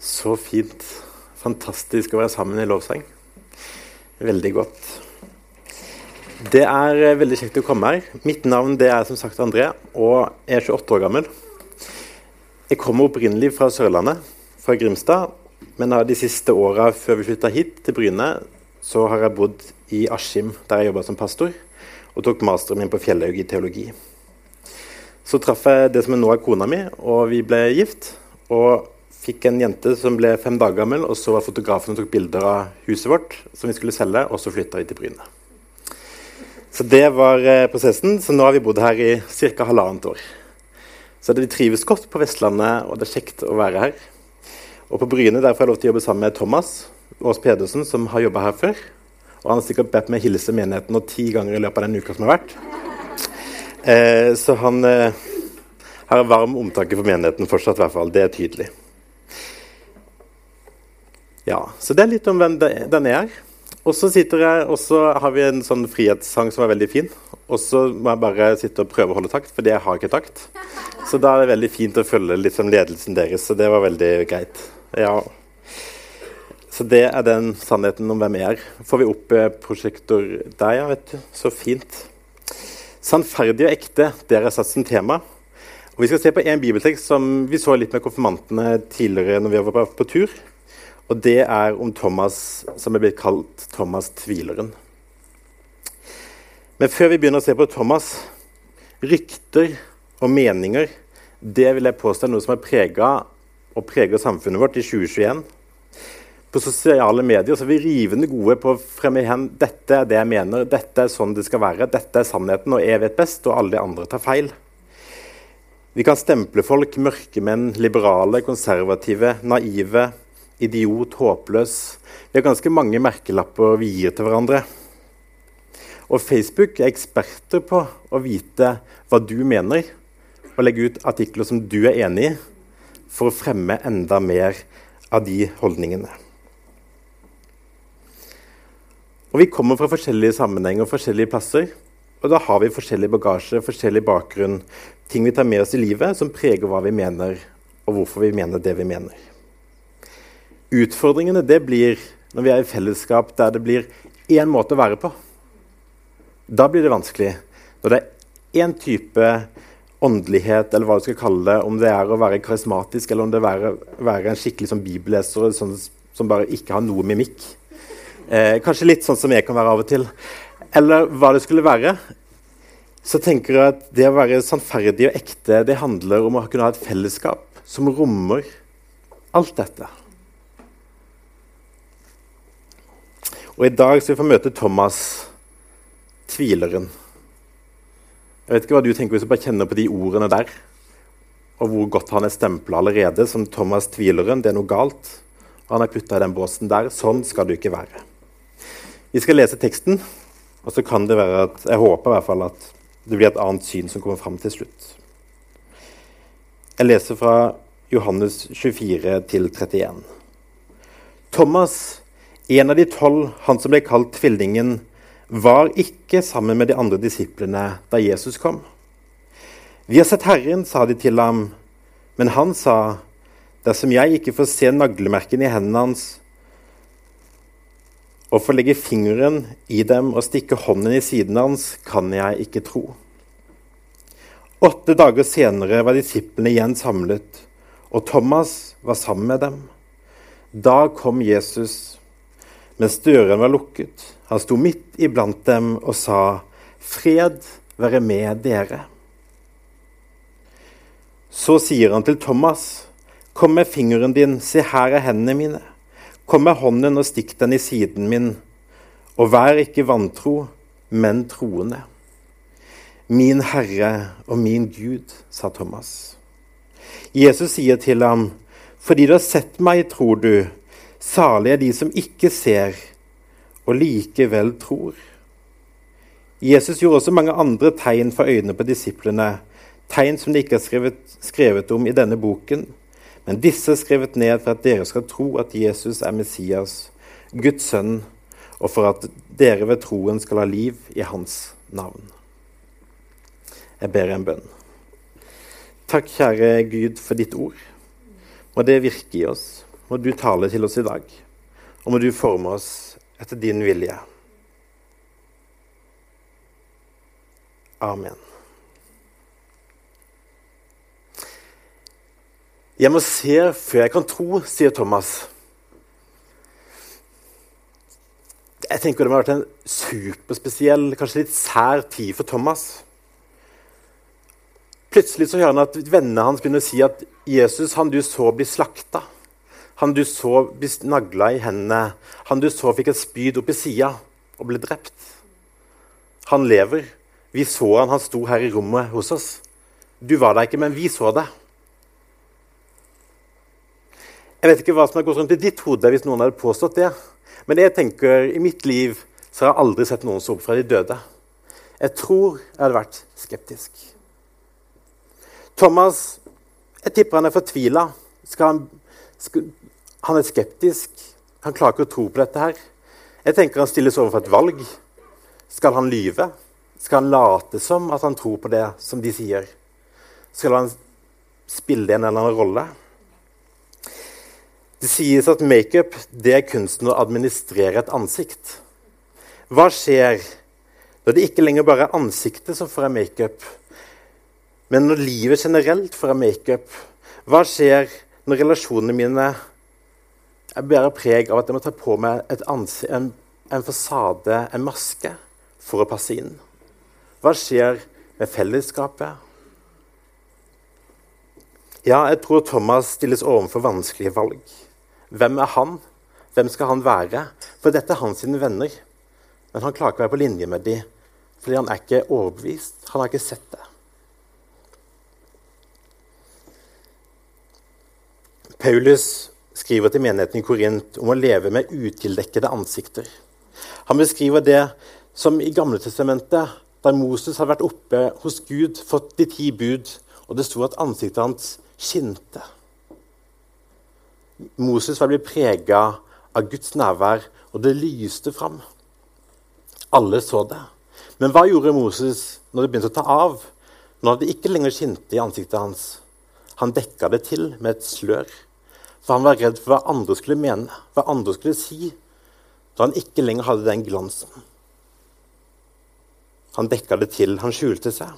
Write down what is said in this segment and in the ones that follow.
Så fint. Fantastisk å være sammen i lovsang. Veldig godt. Det er eh, veldig kjekt å komme her. Mitt navn det er som sagt André, og jeg er 28 år gammel. Jeg kommer opprinnelig fra Sørlandet, fra Grimstad. Men de siste åra før vi flytta hit, til Bryne, så har jeg bodd i Askim, der jeg jobba som pastor, og tok masteren min på Fjellhaug i teologi. Så traff jeg det som nå er kona mi, og vi ble gift. Og fikk en jente som ble fem dager gammel, og så var fotografen og tok bilder av huset vårt som vi skulle selge, og så flytta vi til Bryne. Så det var eh, prosessen. Så nå har vi bodd her i ca. halvannet år. Så vi trives godt på Vestlandet, og det er kjekt å være her. Og på Bryne der får jeg lov til å jobbe sammen med Thomas Aas Pedersen, som har jobba her før. Og han har sikkert bedt meg hilse menigheten nå ti ganger i løpet av den uka som har vært. Eh, så han eh, har varm omtanke for menigheten fortsatt, i hvert fall. Det er tydelig. Ja, Så det er litt om hvem den er. Og så har vi en sånn frihetssang som er veldig fin. Og så må jeg bare sitte og prøve å holde takt, fordi jeg har ikke takt. Så da er det veldig fint å følge liksom ledelsen deres, så det var veldig greit. Ja. Så det er den sannheten om hvem jeg er. Får vi opp eh, prosjektor der, ja, vet du. Så fint. Sannferdig og ekte, det er satt som tema. Og Vi skal se på en bibeltekst som vi så litt med konfirmantene tidligere når vi var på tur. Og det er om Thomas, som er blitt kalt Thomas tvileren. Men før vi begynner å se på Thomas rykter og meninger, det vil jeg påstå er noe som har prega og preger samfunnet vårt i 2021. På sosiale medier så er vi rivende gode på å fremme hen dette er det jeg mener, dette er sånn det skal være, dette er sannheten, og jeg vet best, og alle de andre tar feil. Vi kan stemple folk, mørkemenn, liberale, konservative, naive, idiot, håpløs. Vi har ganske mange merkelapper vi gir til hverandre. Og Facebook er eksperter på å vite hva du mener, og legge ut artikler som du er enig i, for å fremme enda mer av de holdningene. Og Vi kommer fra forskjellige sammenhenger og forskjellige plasser. Og da har vi forskjellig bagasje, forskjellig bakgrunn, ting vi tar med oss i livet som preger hva vi mener, og hvorfor vi mener det vi mener. Utfordringene det blir når vi er i fellesskap der det blir én måte å være på. Da blir det vanskelig. Når det er én type åndelighet, eller hva du skal kalle det, om det er å være karismatisk, eller om det er å være en skikkelig sånn bibelleser sånn, som bare ikke har noe mimikk. Eh, kanskje litt sånn som jeg kan være av og til. Eller hva det skulle være. Så tenker jeg at det å være sannferdig og ekte, det handler om å kunne ha et fellesskap som rommer alt dette. Og i dag skal vi få møte Thomas, tvileren. Jeg vet ikke hva du tenker hvis du bare kjenner på de ordene der, og hvor godt han er stempla allerede som Thomas tvileren. Det er noe galt. Han er putta i den båsen der. Sånn skal du ikke være. Vi skal lese teksten, og så kan det være at Jeg håper i hvert fall at det blir et annet syn som kommer fram til slutt. Jeg leser fra Johannes 24 til 31. Thomas en av de tolv, han som ble kalt Tvillingen, var ikke sammen med de andre disiplene da Jesus kom. Vi har sett Herren, sa de til ham, men han sa, dersom jeg ikke får se naglemerkene i hendene hans og får legge fingeren i dem og stikke hånden i siden hans, kan jeg ikke tro. Åtte dager senere var disiplene igjen samlet, og Thomas var sammen med dem. Da kom Jesus mens døren var lukket. Han sto midt iblant dem og sa, 'Fred være med dere'. Så sier han til Thomas, 'Kom med fingeren din, se her er hendene mine.' 'Kom med hånden og stikk den i siden min.' 'Og vær ikke vantro, men troende.' 'Min Herre og min Gud', sa Thomas. Jesus sier til ham, 'Fordi du har sett meg, tror du.' Salige er de som ikke ser, og likevel tror. Jesus gjorde også mange andre tegn for øynene på disiplene, tegn som det ikke er skrevet, skrevet om i denne boken. Men disse er skrevet ned for at dere skal tro at Jesus er Messias, Guds sønn, og for at dere ved troen skal ha liv i hans navn. Jeg ber en bønn. Takk, kjære Gud, for ditt ord. Må det virke i oss. Må du tale til oss i dag. Og må du forme oss etter din vilje. Amen. Jeg må se før jeg kan tro, sier Thomas. Jeg tenker Det må ha vært en superspesiell, kanskje litt sær tid for Thomas. Plutselig så hører han at vennene hans begynner å si at Jesus, han du så bli slakta, han du så bli nagla i hendene, han du så fikk et spyd opp i sida og ble drept, han lever. Vi så han, han sto her i rommet hos oss. Du var der ikke, men vi så det. Jeg vet ikke hva som har gått rundt i ditt hode hvis noen hadde påstått det. Men jeg tenker, i mitt liv så har jeg aldri sett noen som opp fra de døde. Jeg tror jeg hadde vært skeptisk. Thomas jeg tipper han er fortvila. Han, han, er skeptisk. Han klarer ikke å tro på dette her. Jeg tenker Han stilles overfor et valg. Skal han lyve? Skal han late som at han tror på det som de sier? Skal han spille en eller annen rolle? Det sies at makeup er kunsten å administrere et ansikt. Hva skjer når det ikke lenger bare er ansiktet som får en makeup, men når livet generelt får en makeup, hva skjer når relasjonene mine jeg bærer preg av at jeg må ta på meg en, en fasade, en maske, for å passe inn? Hva skjer med fellesskapet? Ja, jeg tror Thomas stilles overfor vanskelige valg. Hvem er han? Hvem skal han være? For dette er hans venner. Men han klarer ikke å være på linje med dem, fordi han er ikke overbevist. Han har ikke sett det. Paulus skriver til menigheten i Korint om å leve med utildekkede ansikter. Han beskriver det som i Gamle Testamentet, der Moses hadde vært oppe hos Gud, fått de ti bud, og det sto at ansiktet hans skinte. Moses var blitt prega av Guds nærvær, og det lyste fram. Alle så det. Men hva gjorde Moses når det begynte å ta av? Når det ikke lenger skinte i ansiktet hans? Han dekka det til med et slør. For han var redd for hva andre skulle mene, hva andre skulle si, da han ikke lenger hadde den glansen. Han dekka det til, han skjulte seg.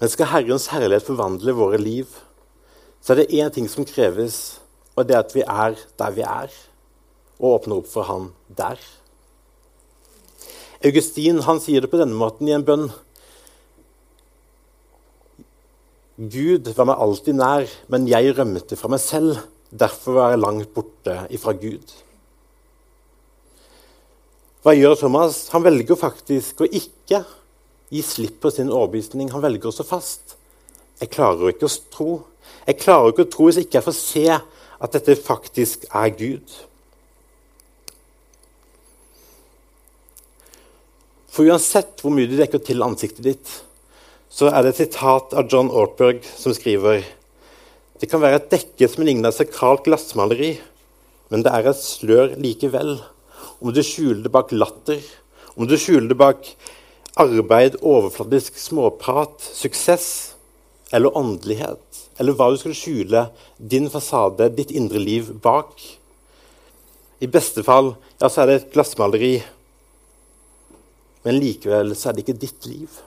Men skal Herrens herlighet forvandle våre liv, så er det én ting som kreves, og det er at vi er der vi er, og åpner opp for Han der. Augustin han sier det på denne måten i en bønn. Gud var meg alltid nær, men jeg rømte fra meg selv. Derfor var jeg langt borte ifra Gud. Hva gjør Thomas? Han velger faktisk å ikke gi slipp på sin overbevisning. Han velger å stå fast. Jeg klarer ikke å tro. Jeg klarer ikke å tro hvis ikke jeg får se at dette faktisk er Gud. For uansett hvor mye du dekker til ansiktet ditt, så er det et sitat av John Ortberg som skriver Det kan være et dekke som ligner et sakralt glassmaleri, men det er et slør likevel. Om du skjuler det bak latter, om du skjuler det bak arbeid, overfladisk småprat, suksess eller åndelighet, eller hva du skal skjule din fasade, ditt indre liv, bak. I beste fall ja, så er det et glassmaleri, men likevel så er det ikke ditt liv.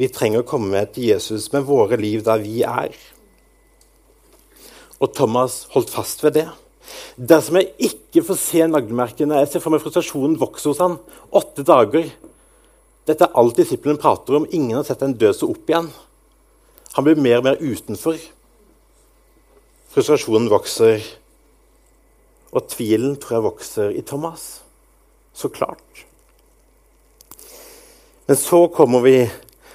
Vi trenger å komme til Jesus med våre liv der vi er. Og Thomas holdt fast ved det. Dersom jeg ikke får se naglemerkene Jeg ser for meg frustrasjonen vokse hos han. Åtte dager. Dette er alt disiplene prater om. Ingen har sett en død så opp igjen. Han blir mer og mer utenfor. Frustrasjonen vokser. Og tvilen tror jeg vokser i Thomas. Så klart. Men så kommer vi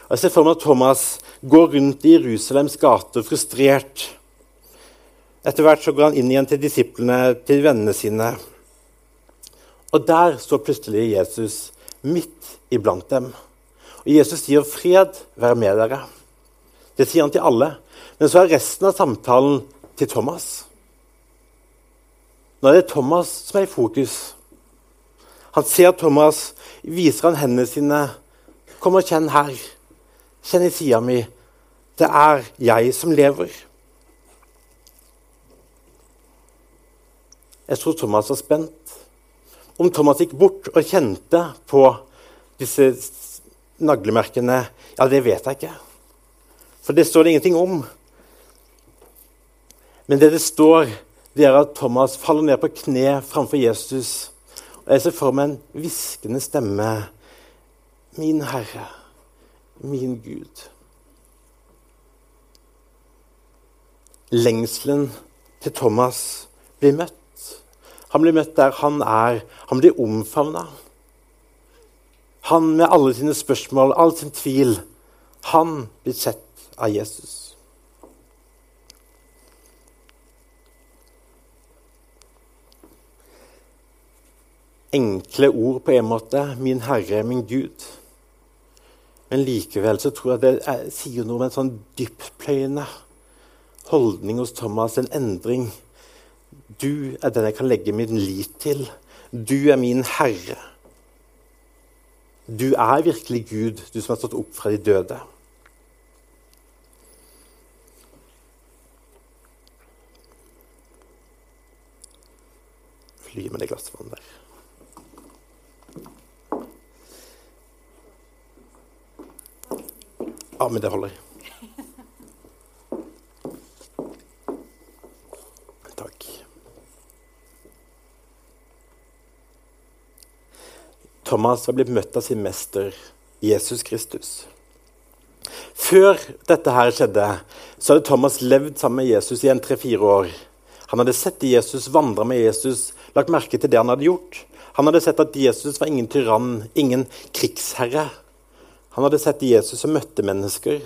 og Jeg ser for meg at Thomas går rundt i Jerusalems gater frustrert. Etter hvert så går han inn igjen til disiplene, til vennene sine. Og der står plutselig Jesus midt iblant dem. Og Jesus sier 'fred være med dere'. Det sier han til alle. Men så er resten av samtalen til Thomas. Nå er det Thomas som er i fokus. Han ser Thomas, viser han hendene sine. 'Kom og kjenn her.' Kjenn i sida mi. Det er jeg som lever. Jeg tror Thomas var spent. Om Thomas gikk bort og kjente på disse naglemerkene, ja, det vet jeg ikke. For det står det ingenting om. Men det det står, det er at Thomas faller ned på kne framfor Jesus. Og jeg ser for meg en hviskende stemme. Min Herre, min Gud. Lengselen til Thomas blir møtt. Han blir møtt der han er. Han blir omfavna. Han med alle sine spørsmål, all sin tvil. Han blir sett av Jesus. Enkle ord på en måte. Min Herre, min Gud. Men likevel så tror jeg det er, sier noe om en sånn dyptpløyende holdning hos Thomas, en endring. Du er den jeg kan legge min lit til. Du er min Herre. Du er virkelig Gud, du som har stått opp fra de døde. Fly med det glasset vann der. Ja, men det holder. Takk. Thomas var blitt møtt av sin mester, Jesus Kristus. Før dette her skjedde, så hadde Thomas levd sammen med Jesus i en tre-fire år. Han hadde sett Jesus, vandra med Jesus, lagt merke til det han hadde gjort. Han hadde sett at Jesus var ingen tyrann, ingen krigsherre. Han hadde sett Jesus som møtte mennesker,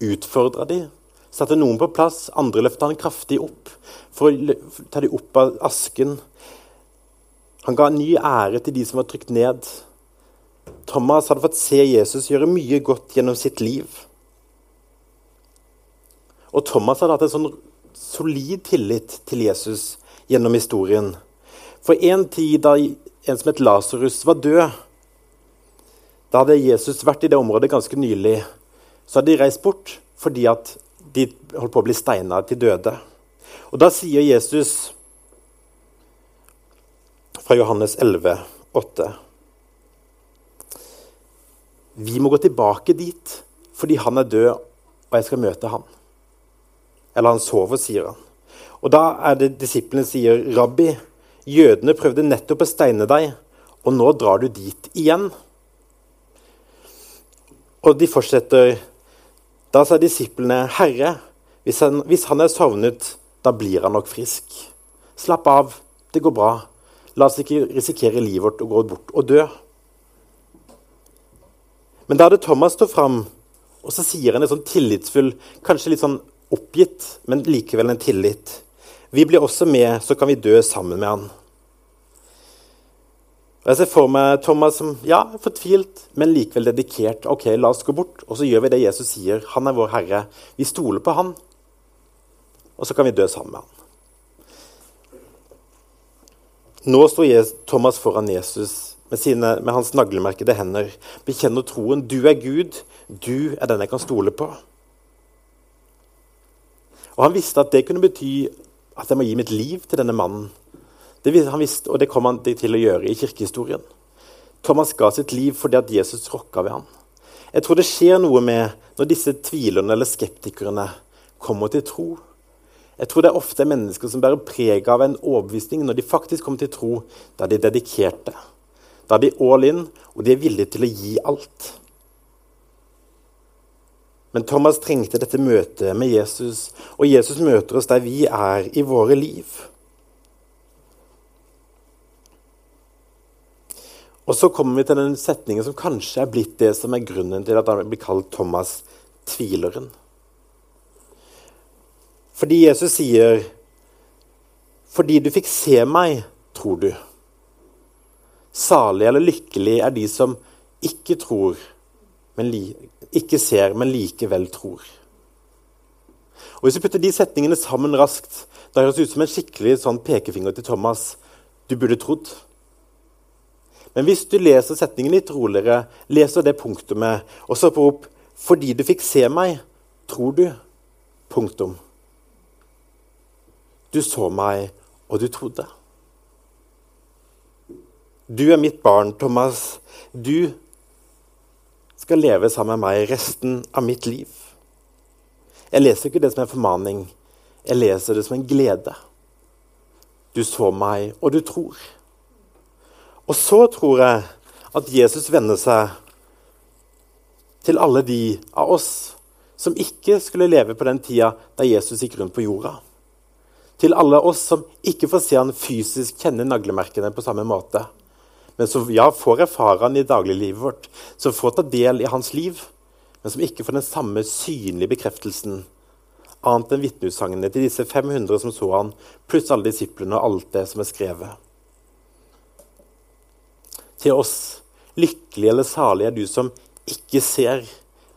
utfordra dem, satte noen på plass, andre løfta han kraftig opp for å ta dem opp av asken. Han ga ny ære til de som var trykt ned. Thomas hadde fått se Jesus gjøre mye godt gjennom sitt liv. Og Thomas hadde hatt en sånn solid tillit til Jesus gjennom historien. For en tid da en som het Lasarus, var død Da hadde Jesus vært i det området ganske nylig. Så hadde de reist bort fordi at de holdt på å bli steina til døde. Og da sier Jesus fra Johannes 11, 8 Vi må gå tilbake dit fordi han er død, og jeg skal møte han. Eller han sover, sier han. Og da er det disiplene sier, 'Rabbi, jødene prøvde nettopp å steine deg, og nå drar du dit igjen.' Og de fortsetter. Da sa disiplene, 'Herre, hvis han, hvis han er sovnet, da blir han nok frisk.' 'Slapp av, det går bra. La oss ikke risikere livet vårt og gå bort og dø.' Men da hadde Thomas stått fram, og så sier han en sånn tillitsfull, kanskje litt sånn oppgitt, men likevel en tillit. Vi blir også med, så kan vi dø sammen med han. Og Jeg ser for meg Thomas som ja, fortvilt, men likevel dedikert. Ok, la oss gå bort, og så gjør vi det Jesus sier. Han er vår Herre. Vi stoler på han, og så kan vi dø sammen med han. Nå står Thomas foran Jesus med, sine, med hans naglemerkede hender. Bekjenner troen. Du er Gud. Du er den jeg kan stole på. Og Han visste at det kunne bety at jeg må gi mitt liv til denne mannen. Det han visste, og det kom han til å gjøre i kirkehistorien. Thomas ga sitt liv fordi at Jesus rokka ved ham. Jeg tror det skjer noe med når disse tvilerne eller skeptikerne kommer til tro. Jeg tror det er ofte mennesker som bærer preg av en overbevisning. Når de faktisk kommer til tro, da er de dedikerte. Da er de all in, og de er villige til å gi alt. Men Thomas trengte dette møtet med Jesus, og Jesus møter oss der vi er i våre liv. Og så kommer vi til den setningen som kanskje er blitt det som er grunnen til at han blir kalt Thomas tvileren. Fordi Jesus sier 'Fordi du fikk se meg, tror du'. Salig eller lykkelig er de som ikke tror, ikke ser, men likevel tror. Og Hvis vi putter de setningene sammen raskt, da høres det ut som en skikkelig sånn pekefinger til Thomas. Du burde trodd. Men hvis du leser setningen litt roligere, leser det punktumet, og stopper opp Fordi du fikk se meg, tror du. Punktum. Du så meg, og du trodde. Du er mitt barn, Thomas. Du skal leve sammen med meg resten av mitt liv. Jeg leser ikke det som en formaning. Jeg leser det som en glede. Du så meg, og du tror. Og så tror jeg at Jesus vender seg til alle de av oss som ikke skulle leve på den tida da Jesus gikk rundt på jorda. Til alle oss som ikke får se han fysisk kjenne naglemerkene på samme måte, men som ja, får erfare han i dagliglivet vårt, som får ta del i hans liv, men som ikke får den samme synlige bekreftelsen annet enn vitneutsagnet til disse 500 som så han, pluss alle disiplene og alt det som er skrevet. Til oss, lykkelig eller salig er du som ikke ser,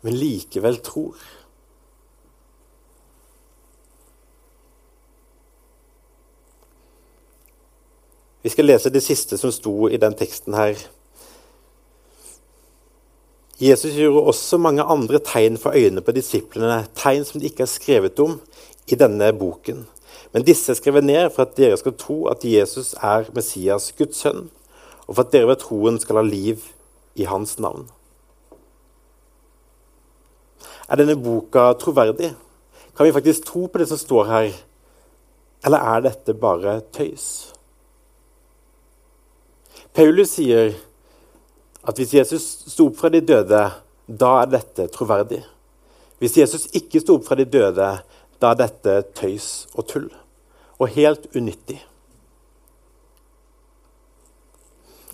men likevel tror. Vi skal lese det siste som sto i den teksten her. Jesus gjorde også mange andre tegn for øynene på disiplene, tegn som de ikke er skrevet om i denne boken. Men disse er skrevet ned for at dere skal tro at Jesus er Messias, Guds sønn, og for at dere ved troen skal ha liv i hans navn. Er denne boka troverdig? Kan vi faktisk tro på det som står her? Eller er dette bare tøys? Paulus sier at hvis Jesus sto opp fra de døde, da er dette troverdig. Hvis Jesus ikke sto opp fra de døde, da er dette tøys og tull. Og helt unyttig.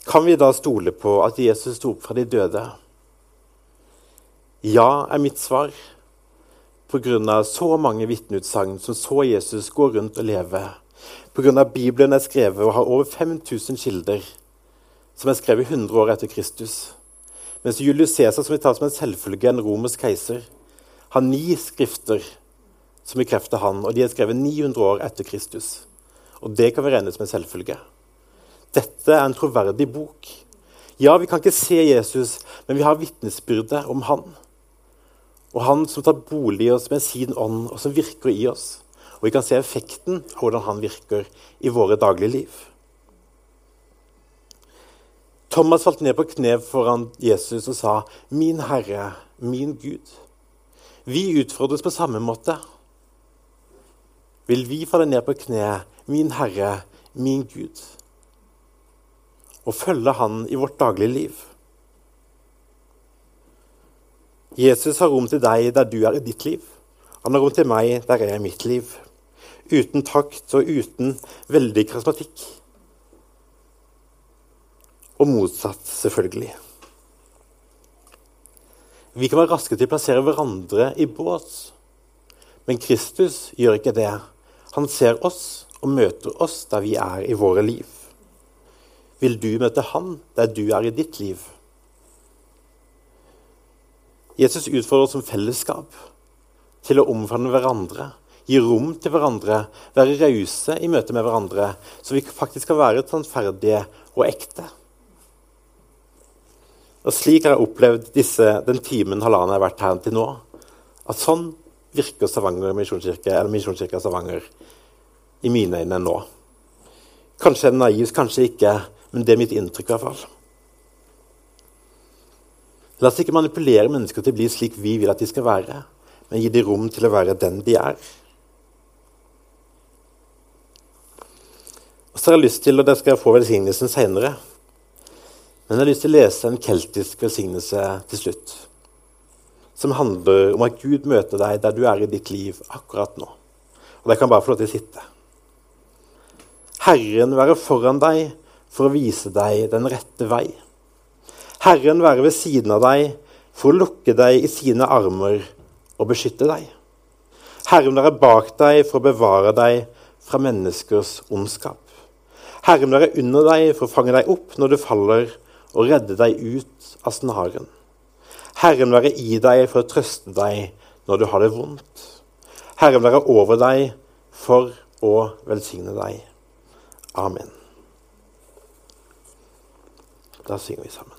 Kan vi da stole på at Jesus sto opp fra de døde? Ja, er mitt svar. Pga. så mange vitneutsagn som så Jesus gå rundt og leve. Pga. Bibelen er skrevet og har over 5000 kilder som er skrevet 100 år etter Kristus. Mens Julius Cæsar, som vi tar som en selvfølge, en romersk keiser, har ni skrifter som bekrefter han, og de er skrevet 900 år etter Kristus. Og det kan vi regne som en selvfølge. Dette er en troverdig bok. Ja, vi kan ikke se Jesus, men vi har vitnesbyrdet om han. Og han som tar bolig i oss med sin ånd, og som virker i oss. Og vi kan se effekten av hvordan han virker i våre daglige liv. Thomas falt ned på kne foran Jesus og sa, 'Min Herre, min Gud.' Vi utfordres på samme måte. Vil vi falle ned på kne, 'Min Herre, min Gud', og følge Han i vårt daglige liv? Jesus har rom til deg der du er i ditt liv. Han har rom til meg der jeg er i mitt liv. Uten takt og uten veldig karismatikk. Og motsatt, selvfølgelig. Vi kan være raske til å plassere hverandre i bås. Men Kristus gjør ikke det. Han ser oss og møter oss der vi er i våre liv. Vil du møte Han der du er i ditt liv? Jesus utfordrer oss som fellesskap til å omfavne hverandre, gi rom til hverandre, være rause i møte med hverandre, så vi faktisk kan være sannferdige og ekte. Og Slik har jeg opplevd disse, den timen halvannen jeg har vært her til nå. At sånn virker Stavanger misjonskirke, eller Misjonskirka Stavanger i mine øyne nå. Kanskje er det naivt, kanskje ikke, men det er mitt inntrykk. i hvert fall. La oss ikke manipulere mennesker til å bli slik vi vil at de skal være, men gi dem rom til å være den de er. Og så har jeg lyst til, og dere skal få velsignelsen seinere men jeg har lyst til å lese en keltisk velsignelse til slutt. Som handler om at Gud møter deg der du er i ditt liv akkurat nå. Og det kan bare få lov til å sitte. Herren være foran deg for å vise deg den rette vei. Herren være ved siden av deg for å lukke deg i sine armer og beskytte deg. Herren være bak deg for å bevare deg fra menneskers ondskap. Herren være under deg for å fange deg opp når du faller, og redde deg ut av snaren. Herren være i deg for å trøste deg når du har det vondt. Herren være over deg for å velsigne deg. Amen. Da synger vi sammen.